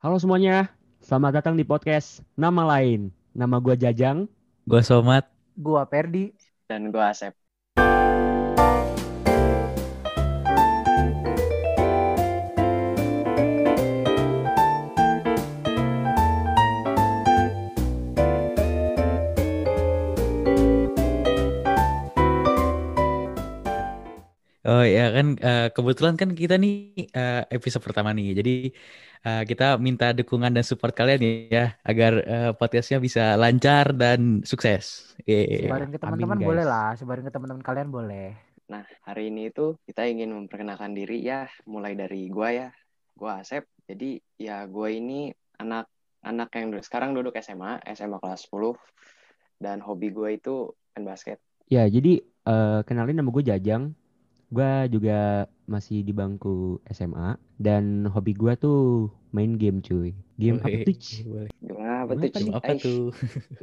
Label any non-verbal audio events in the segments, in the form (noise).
Halo semuanya, selamat datang di podcast Nama Lain. Nama gue Jajang. Gue Somat. Gua Perdi. Dan gue Asep. Oh ya kan uh, kebetulan kan kita nih uh, episode pertama nih. Jadi uh, kita minta dukungan dan support kalian ya agar uh, podcastnya bisa lancar dan sukses. Yeah. Sebarin ke teman-teman boleh lah, sebarin ke teman-teman kalian boleh. Nah, hari ini itu kita ingin memperkenalkan diri ya, mulai dari gua ya. Gua Asep. Jadi ya gua ini anak anak yang sekarang duduk SMA, SMA kelas 10 dan hobi gue itu main basket. Ya, jadi uh, kenalin nama gue Jajang gue juga masih di bangku SMA dan hobi gue tuh main game cuy. Game boleh, apa tuh? Game apa tuh? Game apa tuh?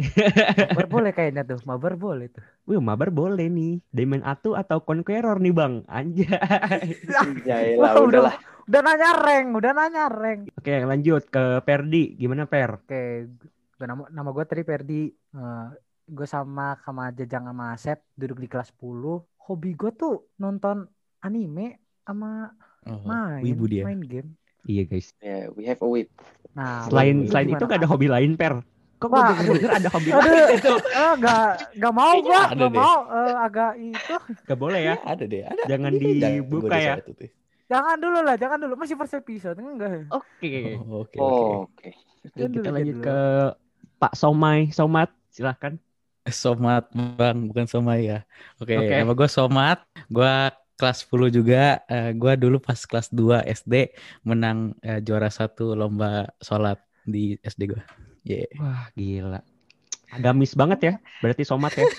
(laughs) mabar boleh kayaknya tuh. Mabar boleh tuh. Wih, mabar boleh nih. Diamond Atu atau Conqueror nih bang. Anjay. (laughs) Jailah, Wah, udahlah. Udah nanya reng, udah nanya reng. Oke, lanjut ke Perdi. Gimana Per? Oke, nama nama gue tadi Perdi. Uh, gue sama sama Jajang sama Asep duduk di kelas 10 hobi gue tuh nonton anime sama oh, main wibu dia. main game. Iya guys. Yeah, we have a whip. Nah, selain selain itu gak ada hobi lain per. Kok gue denger ada hobi lain itu? Eh, gak, gak mau gue, gak mau uh, agak itu. Gak boleh ya? Ada deh, ada. Jangan dibuka ya. Jangan dulu lah, jangan dulu. Masih first episode, enggak. Oke. Oh, oke. Oke. Kita lanjut ke Pak Somai, Somat, silahkan. Somat bang, bukan Somai ya. Oke, okay, okay. nama gue Somat. Gue kelas 10 juga. Uh, eh, gue dulu pas kelas 2 SD menang uh, juara satu lomba sholat di SD gue. Yeah. Wah gila. Agamis banget ya, berarti Somat ya. (laughs)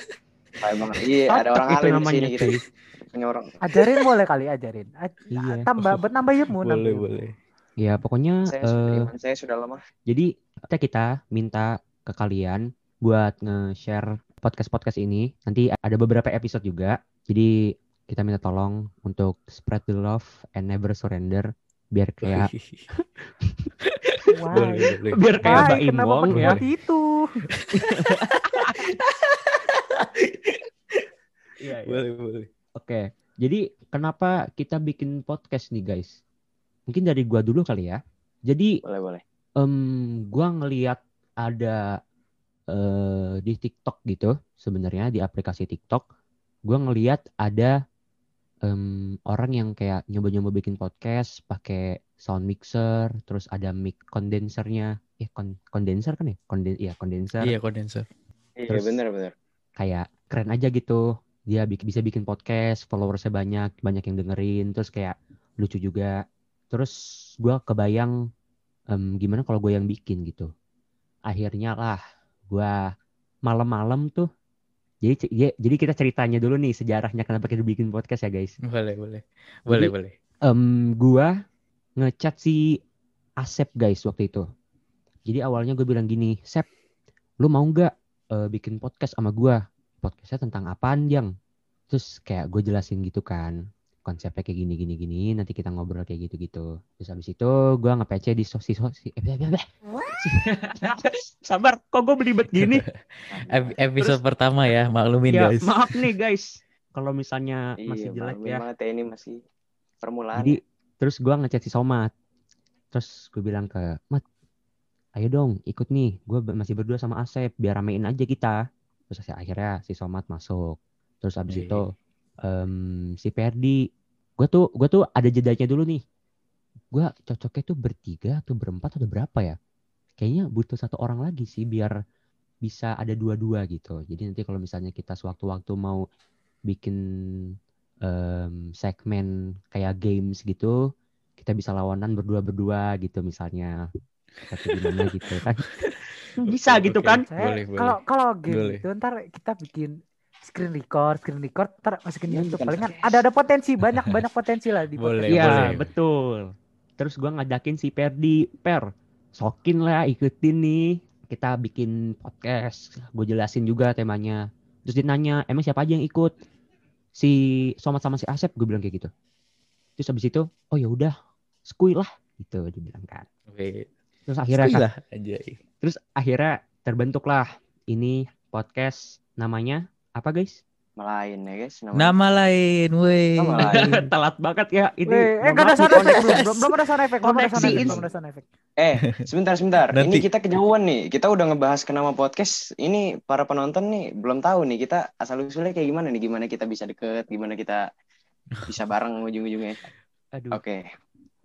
Iya, ada orang itu namanya sini, gitu. orang. Ajarin boleh kali, ajarin. Aj iya. Tambah, buat nambah ilmu. Boleh, nambah. boleh. Ya pokoknya. Saya, uh, saya sudah lemah. Jadi kita kita minta ke kalian buat nge-share podcast-podcast ini. Nanti ada beberapa episode juga. Jadi kita minta tolong untuk spread the love and never surrender biar kayak (laughs) Wah, biar kayak Mbak Imong ya. itu. (laughs) Iya, iya. Boleh, boleh. Oke. Jadi kenapa kita bikin podcast nih, guys? Mungkin dari gua dulu kali ya. Jadi Boleh, boleh. Um, gua ngeliat ada uh, di TikTok gitu sebenarnya di aplikasi TikTok gue ngeliat ada um, orang yang kayak nyoba-nyoba bikin podcast pakai sound mixer terus ada mic kondensernya eh kon kondenser kan ya? Konden iya kondenser iya kondenser iya benar benar kayak keren aja gitu. Dia bisa bikin podcast followersnya banyak banyak yang dengerin terus kayak lucu juga. Terus gue kebayang um, gimana kalau gue yang bikin gitu. Akhirnya lah gua malam-malam tuh jadi ya, jadi kita ceritanya dulu nih sejarahnya kenapa kita bikin podcast ya guys. Boleh boleh boleh jadi, boleh. Um, gua ngechat si Asep guys waktu itu. Jadi awalnya gue bilang gini, Sep, lu mau nggak uh, bikin podcast sama gua? Podcastnya tentang apaan, Jang? Terus kayak gue jelasin gitu kan konsepnya kayak gini gini gini nanti kita ngobrol kayak gitu gitu terus habis itu gue nge-PC di sosi sosi eh, (laughs) sabar kok gue belibet gini? (laughs) Episode terus, pertama ya maklumin ya, guys. maaf nih (laughs) guys. Kalau misalnya iya, masih jelek ya. ini masih permulaan jadi terus gue ngechat si Somat. Terus gue bilang ke Mat ayo dong ikut nih. Gue masih berdua sama Asep biar ramein aja kita. Terus akhirnya si Somat masuk. Terus abis iya, itu um, si Perdi gue tuh gue tuh ada jedanya dulu nih. Gue cocoknya tuh bertiga atau berempat atau berapa ya kayaknya butuh satu orang lagi sih biar bisa ada dua-dua gitu. Jadi nanti kalau misalnya kita sewaktu-waktu mau bikin um, segmen kayak games gitu kita bisa lawanan berdua-berdua gitu misalnya. Gimana (laughs) gitu kan. Bisa gitu kan. Kalau kalau game itu ntar kita bikin screen record, screen record, ntar masukin iya, YouTube. Palingan ada ada potensi banyak banyak potensi lah di boleh, Iya betul. Terus gue ngajakin si Perdi, Per, sokin lah ikutin nih. Kita bikin podcast, gue jelasin juga temanya. Terus dia nanya, emang siapa aja yang ikut? Si Somat sama si Asep, gue bilang kayak gitu. Terus habis itu, oh ya udah, skui lah, gitu dibilang kan. Oke. Terus akhirnya kan, terus akhirnya terbentuklah ini podcast namanya apa guys? Nama lain ya guys. Nama, nama lain, woi. Nama (laughs) lain. Telat banget ya ini. eh, gak ada sound effect belum. Belum ada sound effect. Belum ada sound effect. Belum ada sound effect. Eh, sebentar sebentar. Nanti. Ini kita kejauhan nih. Kita udah ngebahas ke nama podcast. Ini para penonton nih belum tahu nih kita asal usulnya kayak gimana nih. Gimana kita bisa deket, gimana kita bisa bareng ujung-ujungnya. Aduh. Oke.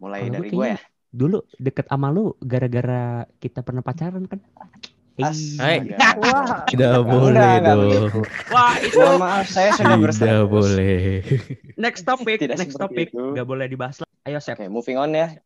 Mulai Kalo dari gue ya. Dulu deket sama lu gara-gara kita pernah pacaran kan? Hai. Wah. Tidak boleh enggak, dong. Wah, itu Mohon maaf saya sudah bersalah. Tidak boleh. Next topic, Tidak next topic. Enggak boleh dibahas lagi. Ayo, Sep. Oke, okay, moving on ya.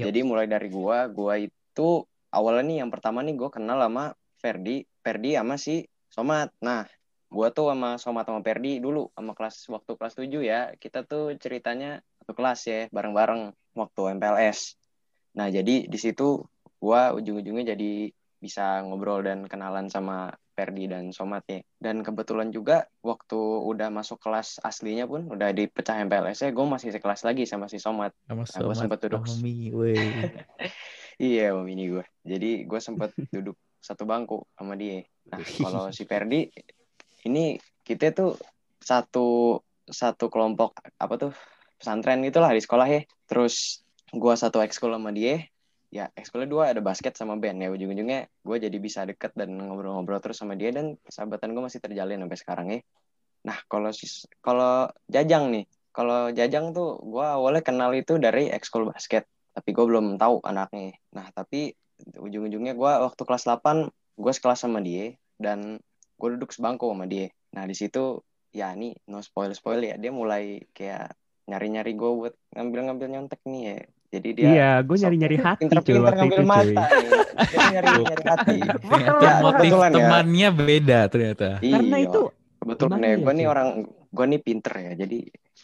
Yep. Jadi mulai dari gua, gua itu awalnya nih yang pertama nih gua kenal sama Ferdi, Ferdi sama si Somat. Nah, gua tuh sama Somat sama Ferdi dulu sama kelas waktu kelas 7 ya. Kita tuh ceritanya satu kelas ya, bareng-bareng waktu MPLS. Nah, jadi di situ gua ujung-ujungnya jadi bisa ngobrol dan kenalan sama Ferdi dan Somat ya. Dan kebetulan juga waktu udah masuk kelas aslinya pun udah dipecah MPLS ya, gue masih sekelas lagi sama si Somat. Sama nah, gue sempet duduk. Mami, (laughs) iya, Mami ini gue. Jadi gue sempet (laughs) duduk satu bangku sama dia. Nah, kalau si Ferdi ini kita tuh satu satu kelompok apa tuh pesantren itulah di sekolah ya. Terus gue satu ekskul sama dia ya ekskulnya dua ada basket sama band. Ya ujung-ujungnya gue jadi bisa deket dan ngobrol-ngobrol terus sama dia dan sahabatan gue masih terjalin sampai sekarang ya. Nah kalau kalau jajang nih kalau jajang tuh gue awalnya kenal itu dari ekskul basket tapi gue belum tahu anaknya. Nah tapi ujung-ujungnya gue waktu kelas 8 gue sekelas sama dia dan gue duduk sebangku sama dia. Nah di situ ya nih no spoil spoil ya dia mulai kayak nyari-nyari gue buat ngambil-ngambil nyontek nih ya jadi dia Iya, gue nyari-nyari hati pinter-pinter ngambil itu, mata. Dia nyari-nyari hati. ya, motif ya. temannya beda ternyata. Iya, Karena itu kebetulan nih, gue nih orang gue nih pinter ya. Jadi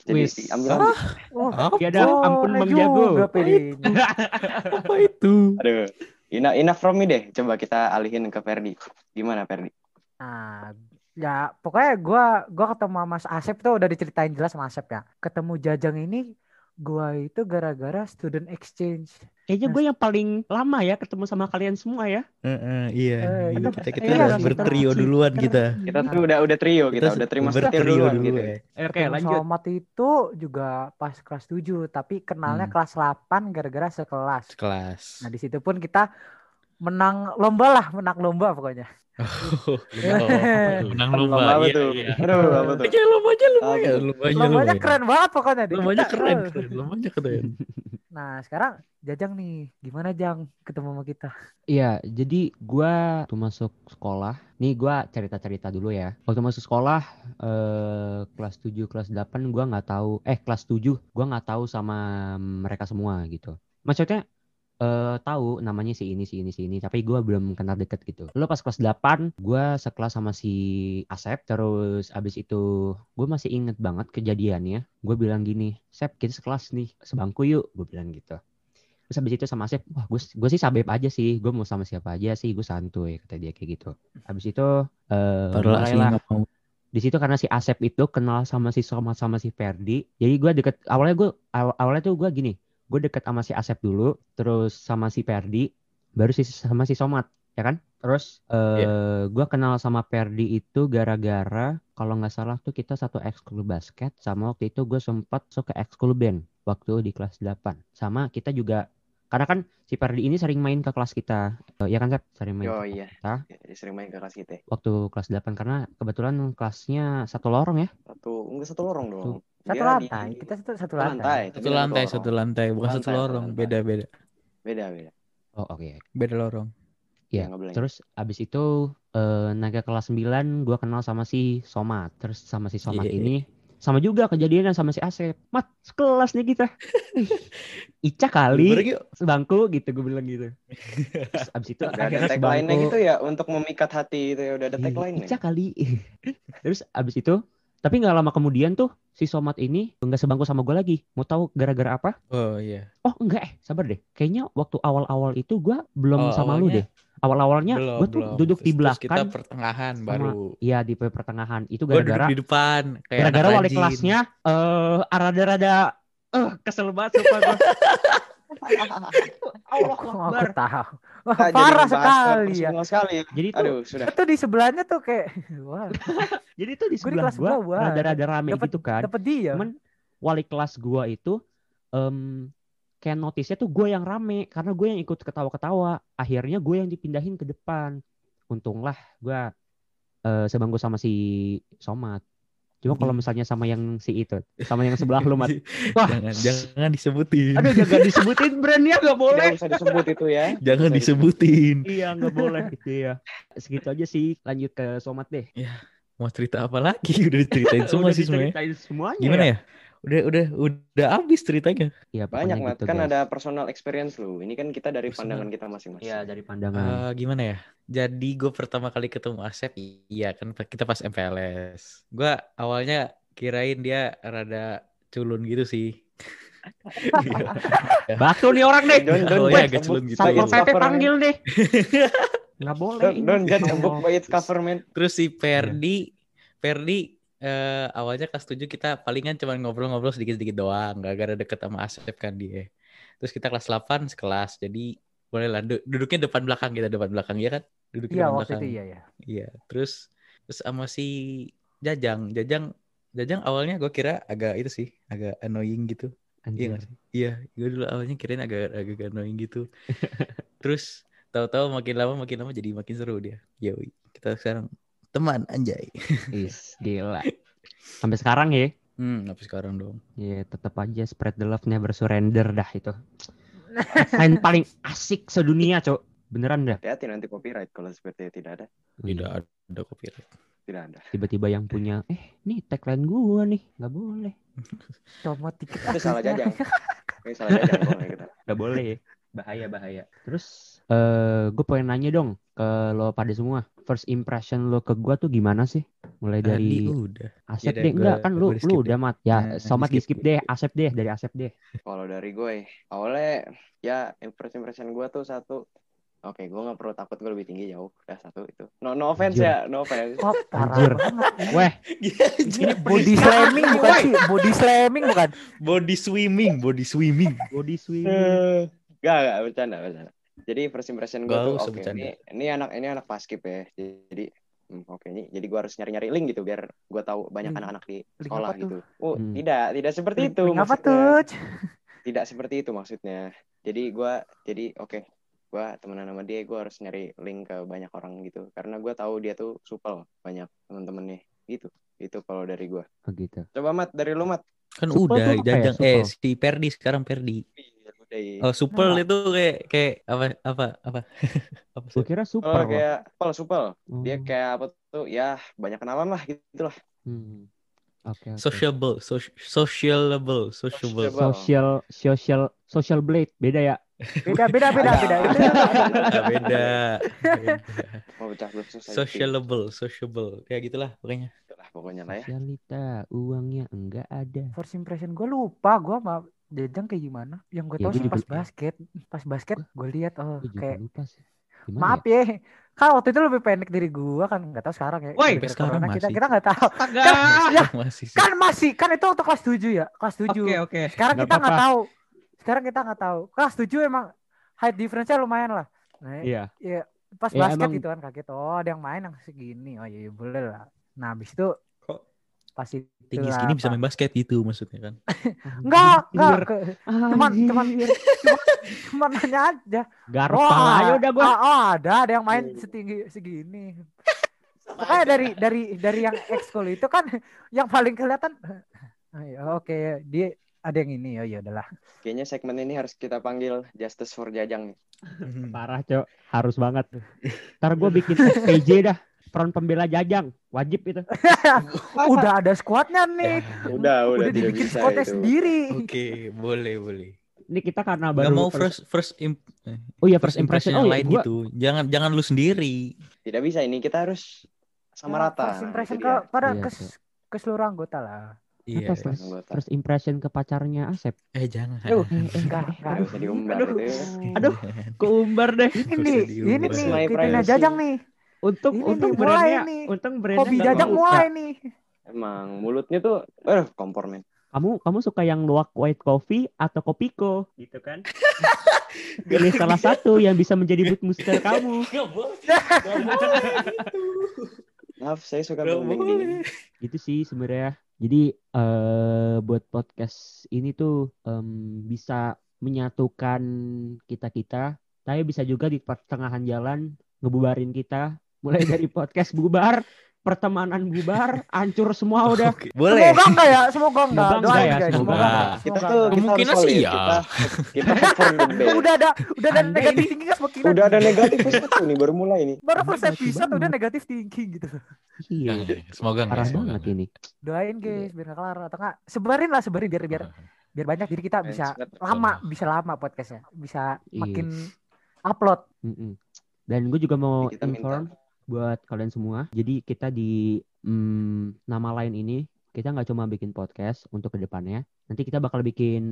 jadi ambil ambil. Oh, ya dah, ampun Bang Jago. Apa itu? Aduh. Ina Ina from me deh. Coba kita alihin ke Ferdi. Gimana Ferdi? Nah, ya pokoknya gue gua ketemu Mas Asep tuh udah diceritain jelas sama Asep ya. Ketemu Jajang ini Gua itu gara-gara student exchange. Kayaknya gue yang paling lama ya ketemu sama kalian semua ya. Uh, uh, iya. Uh, iya. Kita kita iya, udah bertrio kita, duluan kita. Kita tuh udah udah trio kita, kita udah terima bertrio duluan dulu, gitu. Ya. Oke, lanjut. Somat itu juga pas kelas 7 tapi kenalnya hmm. kelas 8 gara-gara sekelas. Kelas. Nah, di situ pun kita menang lomba lah, menang lomba pokoknya. Oh, menang lomba. Apa tuh? (laughs) Iya. Aduh, apa tuh? Aja lombanya lumayan. Lombanya, lombanya keren banget pokoknya. Lombanya keren, keren. Lombanya keren. (laughs) Nah, sekarang Jajang nih, gimana Jang ketemu sama kita? Iya, jadi gua tuh masuk sekolah. Nih gua cerita-cerita dulu ya. Waktu masuk sekolah eh, kelas 7, kelas 8 gua nggak tahu eh kelas 7 gua nggak tahu sama mereka semua gitu. Maksudnya uh, tahu namanya si ini si ini si ini tapi gue belum kenal deket gitu. Lo pas kelas 8 gue sekelas sama si Asep terus abis itu gue masih inget banget kejadiannya. Gue bilang gini Sep kita sekelas nih sebangku yuk gue bilang gitu. Terus abis itu sama Asep wah gue gue sih sabep aja sih gue mau sama siapa aja sih gue santuy kata dia kayak gitu. Abis itu uh, mulailah di situ karena si Asep itu kenal sama si Somat sama si Ferdi jadi gue deket awalnya gue awalnya tuh gue gini gue deket sama si Asep dulu, terus sama si Perdi, baru si sama si Somat, ya kan? Terus uh, eh, yeah. gue kenal sama Perdi itu gara-gara kalau nggak salah tuh kita satu ekskul basket, sama waktu itu gue sempat ke ekskul band waktu di kelas 8. Sama kita juga karena kan si Perdi ini sering main ke kelas kita. Uh, ya kan, Sep? Sering main oh, ke iya. kita. Ya, sering main ke kelas kita. Waktu kelas 8 karena kebetulan kelasnya satu lorong ya. Satu, enggak satu lorong dong. Satu, satu lantai. Di... Kita satu satu lantai. Satu lantai, satu lantai, bukan lantai, satu lorong. Beda beda. Beda beda. Oh oke. Okay. Beda lorong. Iya. Ya, terus abis itu eh, naga kelas 9 gua kenal sama si Somat. Terus sama si Somat yeah. ini sama juga kejadiannya sama si Asep. Mat, sekelas nih kita. (laughs) Ica kali sebangku gitu gue bilang gitu. Terus abis itu udah ada tagline gitu ya untuk memikat hati itu ya udah ada tagline. Ica kali. (laughs) Terus abis itu tapi nggak lama kemudian tuh si Somat ini nggak sebangku sama gue lagi. Mau tahu gara-gara apa? Oh iya. Oh enggak eh, sabar deh. Kayaknya waktu awal-awal itu gue belum oh, sama awalnya, lu deh. Awal-awalnya gue tuh belum. duduk di belakang. Kita pertengahan sama, baru. Iya di pertengahan. Itu gara-gara di depan. Gara-gara wali kelasnya eh uh, rada-rada eh uh, kesel banget sumpah gue. (laughs) Allah Akbar. Aku tahu. Wah, nah, parah sekali ya. sekali ya. Jadi tuh, Aduh, sudah. Itu di sebelahnya tuh kayak (laughs) wah. (laughs) Jadi tuh di sebelah gua, gua rada-rada rame dapet, gitu kan. Dapat dia. Cuman wali kelas gua itu um, kayak notisnya tuh gue yang rame karena gue yang ikut ketawa-ketawa. Akhirnya gue yang dipindahin ke depan. Untunglah gue uh, sebangku sama si Somat. Cuma kalau hmm. misalnya sama yang si itu, sama yang sebelah lu, Mat. (laughs) Wah, jangan, jangan disebutin. Aduh, jangan disebutin (laughs) brandnya nggak boleh. Usah disebut itu ya. (laughs) Jangan disebutin. Iya, nggak boleh gitu ya. Segitu aja sih. Lanjut ke Somat deh. Ya, mau cerita apa lagi? Udah diceritain semua sih semuanya. semuanya. Gimana ya? ya? Udah udah udah habis ceritanya. Iya, banyak banget. Gitu, kan guys. ada personal experience lu. Ini kan kita dari personal. pandangan kita masing-masing. Iya, dari pandangan. Uh, gimana ya? Jadi gue pertama kali ketemu Asep, iya kan kita pas MPLS. Gue awalnya kirain dia rada culun gitu sih. Batu nih orang deh. Don, don, oh, ya, agak culun gitu. Satpol PP panggil deh. Nggak boleh. Don't, don't judge a book by its cover, man. Terus si Perdi, Perdi uh, awalnya kelas 7 kita palingan cuma ngobrol-ngobrol sedikit-sedikit doang, gak gara deket sama Asep kan dia. Terus kita kelas 8 sekelas, jadi boleh lah duduknya depan belakang kita depan belakang ya kan? Duduk iya, depan belakang. itu iya ya iya terus terus sama si Jajang. Jajang Jajang awalnya gue kira agak itu sih agak annoying gitu. Anjir. iya gak sih? Iya gue dulu awalnya kirain agak agak annoying gitu. (laughs) Terus tahu-tahu makin lama makin lama jadi makin seru dia. Ya kita sekarang teman anjay (laughs) is gila sampai sekarang ya hmm sampai sekarang dong Iya, yeah, tetap aja spread the love never surrender dah itu Sign paling asik sedunia, Cok. Beneran dah. Hati-hati nanti copyright kalau seperti tidak ada. Tidak ada copyright. Tidak ada. Tiba-tiba yang punya, eh, nih tagline gua nih, nggak boleh. (laughs) Comot dikit. Itu salah (laughs) jajang. Itu salah jajang boleh Nggak boleh. Bahaya, bahaya. Terus, eh, uh, gue pengen nanya dong ke lo pada semua. First impression lo ke gue tuh gimana sih? Mulai dari udah. Asep ya, deh, enggak kan lu lu udah mat. Ya, nah, somat di skip deh, Asep deh dari Asep deh. Kalau dari gue, awalnya ya impression impression gue tuh satu Oke, okay, gue gak perlu takut gue lebih tinggi jauh. Udah satu itu. No, no offense Anjir. ya, no offense. Oh, (laughs) parah banget. Weh, ini body slamming bukan sih? Body slamming bukan? Body swimming, body swimming. Body swimming. gak, gak, bercanda, bercanda. Jadi first impression gue tuh, oke, okay, ini, ini anak ini anak paskip ya. Jadi Hmm, oke okay, jadi gue harus nyari-nyari link gitu biar gue tahu banyak anak-anak di sekolah gitu. Oh hmm. tidak, tidak seperti link, itu. Link apa tuh? (laughs) Tidak seperti itu maksudnya. Jadi gue jadi oke, okay, gue temenan sama dia, gue harus nyari link ke banyak orang gitu. Karena gue tahu dia tuh supel banyak temen-temennya gitu. Itu kalau dari gue. Begitu. Coba mat dari lu mat. Kan supel udah jajang eh si Perdi sekarang Perdi. Iya. Oh, supel nah. itu kayak kayak apa apa apa? (laughs) apa Gue kira supel. Oh, kayak supel supel. Hmm. Dia kayak apa tuh? Ya banyak kenalan lah gitu lah. Hmm. Okay, okay. Sociable, so, socialable, sociable. Social, social, social blade, beda ya? Beda, beda, beda, beda. beda, beda. Oh, socialable, sociable, kayak gitulah pokoknya. Itulah pokoknya lah ya. Sosialita, uangnya enggak ada. First impression gue lupa, gue mah Jajang kayak gimana? Yang gue ya, tau sih pas basket, pas basket gue lihat oh kayak lupa sih. Maaf ya? ya, kan waktu itu lebih pendek dari gue kan nggak tahu sekarang ya. Woi, sekarang masih. kita kita nggak tahu. (laughs) Kan, ya, masih kan masih kan itu waktu kelas 7 ya, kelas 7. Oke okay, oke. Okay. Sekarang gak kita nggak tahu. Sekarang kita nggak tahu. Kelas 7 emang height difference-nya lumayan lah. Nah, iya. Iya. Pas ya, basket emang... gitu kan kaget. Oh, ada yang main yang segini. Oh iya, iya boleh lah. Nah, habis itu pasti tinggi segini bisa main basket gitu maksudnya kan. (laughs) Enggak enggak. Cuman cuman cuman nanya aja. Garuk oh, aja udah gua. Oh, oh, ada ada yang main setinggi segini. (laughs) Pokoknya dari dari dari yang ekskul itu kan yang paling kelihatan. (laughs) Oke okay. dia ada yang ini. Oh, ya udahlah. Kayaknya segmen ini harus kita panggil Justice for Jajang nih. Parah cok. Harus banget ntar gue bikin SPJ dah front pembela Jajang. Wajib itu. (laughs) Udah ada skuadnya nih ya, udah udah, udah dibikin skuadnya sendiri. Oke okay, boleh boleh. Ini kita karena baru Gak mau first first imp oh iya first impression, impression oh, iya, lain gua... gitu. Jangan jangan lu sendiri. Tidak bisa ini kita harus sama ya, rata. first impression ke pada iya, kes, ke seluruh anggota lah. Iya, first, first impression ke pacarnya Asep. Eh jangan. Aduh, eh, eh, enggak, enggak. Aduh, diumbar aduh, aduh, keumbar deh. Ini nih, ini nih, kita jajang nih. Untung ini untung brandnya nih. untung brandnya hobi jajak mulai nih. Emang mulutnya tuh eh kompor men. Kamu kamu suka yang luwak white coffee atau kopiko gitu kan? (laughs) Pilih salah satu yang bisa menjadi mood booster kamu. (laughs) Maaf saya suka booming gitu sih sebenarnya. Jadi uh, buat podcast ini tuh um, bisa menyatukan kita kita tapi bisa juga di pertengahan jalan ngebubarin kita mulai dari podcast bubar pertemanan bubar, hancur semua udah. Okay. Boleh. Semoga enggak ya, semoga enggak. Semoga enggak ya, semoga. semoga. Kita tuh kita sih ya. Kita, kita udah ada udah ada negatif thinking kan semakin. Udah ada negatif satu nih baru mulai ini. Baru first episode udah negatif thinking gitu. Iya. Semoga enggak. Parah banget ini. Doain guys biar enggak kelar atau enggak sebarin lah sebarin biar biar (laughs) biar banyak jadi kita bisa lama bisa lama podcastnya bisa makin upload. Dan gue juga mau inform buat kalian semua. Jadi kita di hmm, nama lain ini kita nggak cuma bikin podcast untuk ke depannya. Nanti kita bakal bikin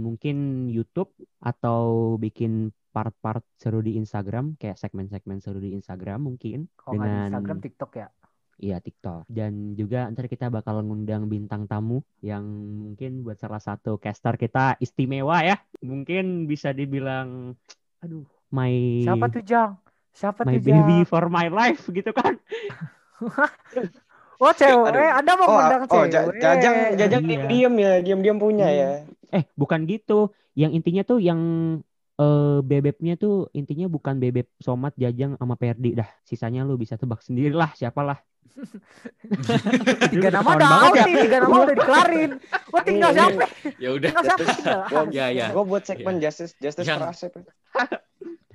mungkin YouTube atau bikin part-part seru di Instagram kayak segmen-segmen seru di Instagram mungkin Kalo dengan Instagram TikTok ya. Iya TikTok dan juga ntar kita bakal ngundang bintang tamu yang mungkin buat salah satu caster kita istimewa ya mungkin bisa dibilang aduh my siapa tuh Jang Siapa my tuh baby for my life gitu kan. (laughs) oh cewek, Aduh. Anda mau oh, undang oh, cewek. Jajang, jajang iya. diam ya, diam-diam punya hmm. ya. Eh, bukan gitu. Yang intinya tuh yang uh, bebeknya tuh intinya bukan bebek somat jajang sama Perdi dah. Sisanya lu bisa tebak sendirilah siapalah. (laughs) tiga nama udah out ya. tiga nama udah dikelarin. Wah tinggal iya, iya. siapa? Ya udah. Tinggal siapa? Ya ya. Gue buat segmen ya. Justice Justice Asep. (laughs)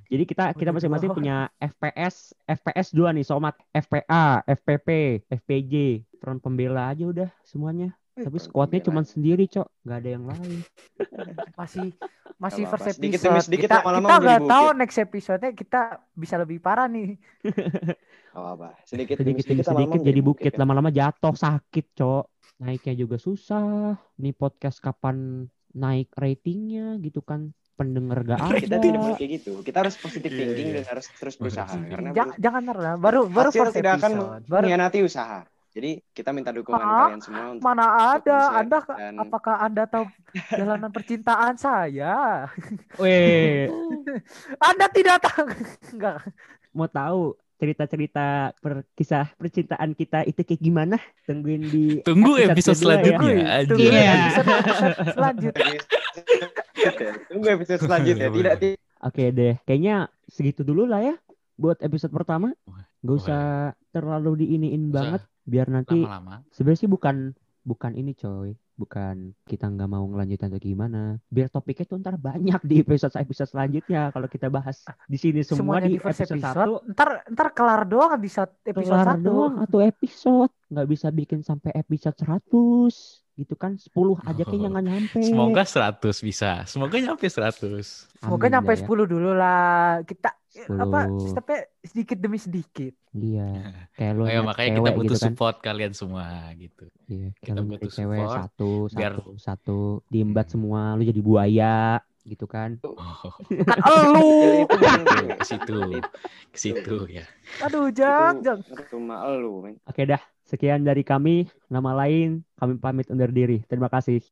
Jadi kita kita masing-masing punya FPS, FPS dua nih somat, FPA, FPP, FPJ, front pembela aja udah semuanya. Tapi squadnya cuma sendiri, Cok. Gak ada yang lain. (laughs) masih masih first episode. Sedikit demi sedikit kita, kita nggak tahu next episode kita bisa lebih parah nih. (laughs) Oh, apa? Sedikit sedikit demi sedikit, sedikit jadi bukit. Ya. Lama-lama jatuh sakit, Cok. Naiknya juga susah. Nih podcast kapan naik ratingnya gitu kan pendengar gak ada. Kita tidak boleh kayak gitu. Kita harus positif iya, thinking iya. dan harus terus berusaha. Karena ja jangan lah. Baru baru first tidak akan mengkhianati usaha. Jadi kita minta dukungan ah, kalian semua untuk Mana ada? Anda dan... apakah Anda tahu jalanan percintaan saya? (laughs) Weh. anda tidak tahu. Enggak. Mau tahu cerita-cerita per kisah percintaan kita itu kayak gimana? Tungguin di Tunggu episode, episode selanjutnya. Ya. Tunggu yeah. episode, episode selanjutnya. Tunggu episode selanjutnya. Tidak, tidak. Oke deh, kayaknya segitu dulu lah ya buat episode pertama. Gak usah terlalu diiniin banget biar nanti sebenarnya sih bukan bukan ini coy. Bukan kita nggak mau ngelanjutin atau gimana. Biar topiknya tuh ntar banyak di episode episode selanjutnya kalau kita bahas di sini semua di, di episode, satu. ntar ntar kelar doang bisa episode kelar satu. doang atau episode. Nggak bisa bikin sampai episode 100 gitu kan 10 aja kayaknya nggak nyampe. Semoga 100 bisa. Semoga nyampe 100 semoga Amin nyampe ya. 10 dulu lah. Kita 10. apa tapi sedikit demi sedikit. Iya. Kayak lu oh, makanya kita butuh gitu kan. support kalian semua gitu. Iya kita butuh cewek support satu biar... satu satu diembat hmm. semua lu jadi buaya gitu kan. Oh. kan elu. Ke situ ke situ ya. Aduh jang jang. Cuma elu oke dah Sekian dari kami, nama lain kami pamit undur diri. Terima kasih.